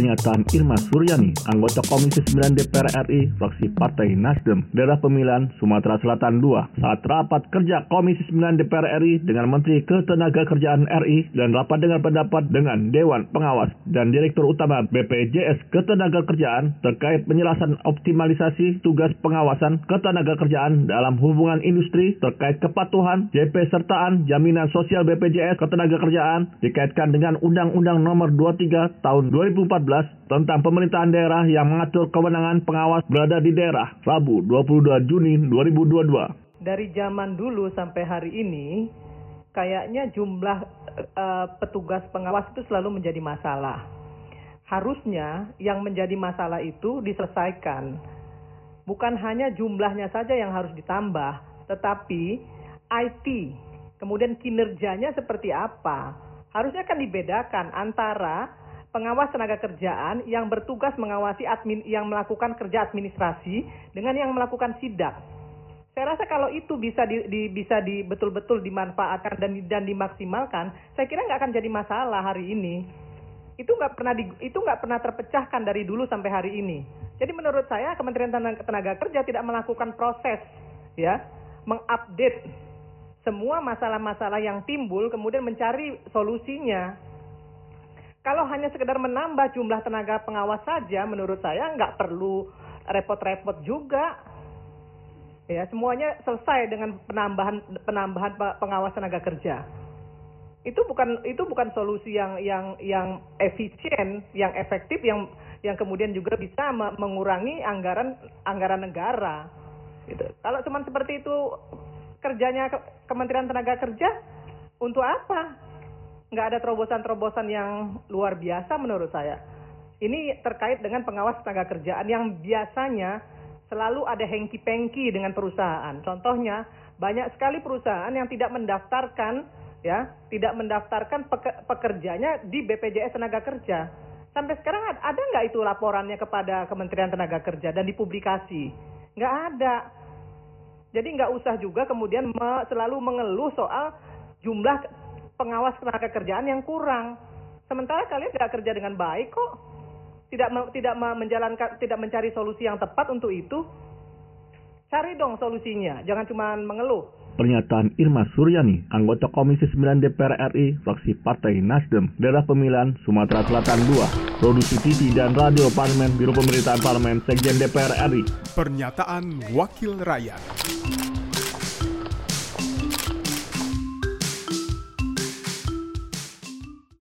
Pernyataan Irma Suryani, anggota Komisi 9 DPR RI, fraksi Partai Nasdem, daerah pemilihan Sumatera Selatan 2, saat rapat kerja Komisi 9 DPR RI dengan Menteri Ketenagakerjaan RI dan rapat dengan pendapat dengan Dewan Pengawas dan Direktur Utama BPJS Ketenagakerjaan terkait penjelasan optimalisasi tugas pengawasan ketenagakerjaan dalam hubungan industri terkait kepatuhan JP sertaan jaminan sosial BPJS Ketenagakerjaan dikaitkan dengan Undang-Undang Nomor 23 Tahun 2014 tentang pemerintahan daerah yang mengatur kewenangan pengawas berada di daerah Rabu 22 Juni 2022. Dari zaman dulu sampai hari ini, kayaknya jumlah uh, petugas pengawas itu selalu menjadi masalah. Harusnya yang menjadi masalah itu diselesaikan. Bukan hanya jumlahnya saja yang harus ditambah, tetapi IT, kemudian kinerjanya seperti apa. Harusnya kan dibedakan antara pengawas tenaga kerjaan yang bertugas mengawasi admin yang melakukan kerja administrasi dengan yang melakukan sidak. Saya rasa kalau itu bisa di, di bisa di betul-betul dimanfaatkan dan dan dimaksimalkan, saya kira nggak akan jadi masalah hari ini. Itu nggak pernah di, itu nggak pernah terpecahkan dari dulu sampai hari ini. Jadi menurut saya Kementerian Tenaga, Tenaga Kerja tidak melakukan proses ya mengupdate semua masalah-masalah yang timbul kemudian mencari solusinya kalau hanya sekedar menambah jumlah tenaga pengawas saja, menurut saya nggak perlu repot-repot juga. Ya, semuanya selesai dengan penambahan penambahan pengawas tenaga kerja. Itu bukan itu bukan solusi yang yang yang efisien, yang efektif, yang yang kemudian juga bisa mengurangi anggaran anggaran negara. Gitu. Kalau cuma seperti itu kerjanya Kementerian Tenaga Kerja untuk apa? Nggak ada terobosan-terobosan yang luar biasa menurut saya. Ini terkait dengan pengawas tenaga kerjaan yang biasanya selalu ada hengki-pengki dengan perusahaan. Contohnya, banyak sekali perusahaan yang tidak mendaftarkan ya, tidak mendaftarkan pekerjanya di BPJS Tenaga Kerja. Sampai sekarang ada nggak itu laporannya kepada Kementerian Tenaga Kerja dan dipublikasi? Nggak ada. Jadi nggak usah juga kemudian selalu mengeluh soal jumlah pengawas tenaga kerjaan yang kurang. Sementara kalian tidak kerja dengan baik kok. Tidak tidak menjalankan tidak mencari solusi yang tepat untuk itu. Cari dong solusinya, jangan cuma mengeluh. Pernyataan Irma Suryani, anggota Komisi 9 DPR RI, fraksi Partai Nasdem, daerah pemilihan Sumatera Selatan 2, produksi TV dan radio parlemen, Biro Pemerintahan Parlemen, Sekjen DPR RI. Pernyataan Wakil Rakyat.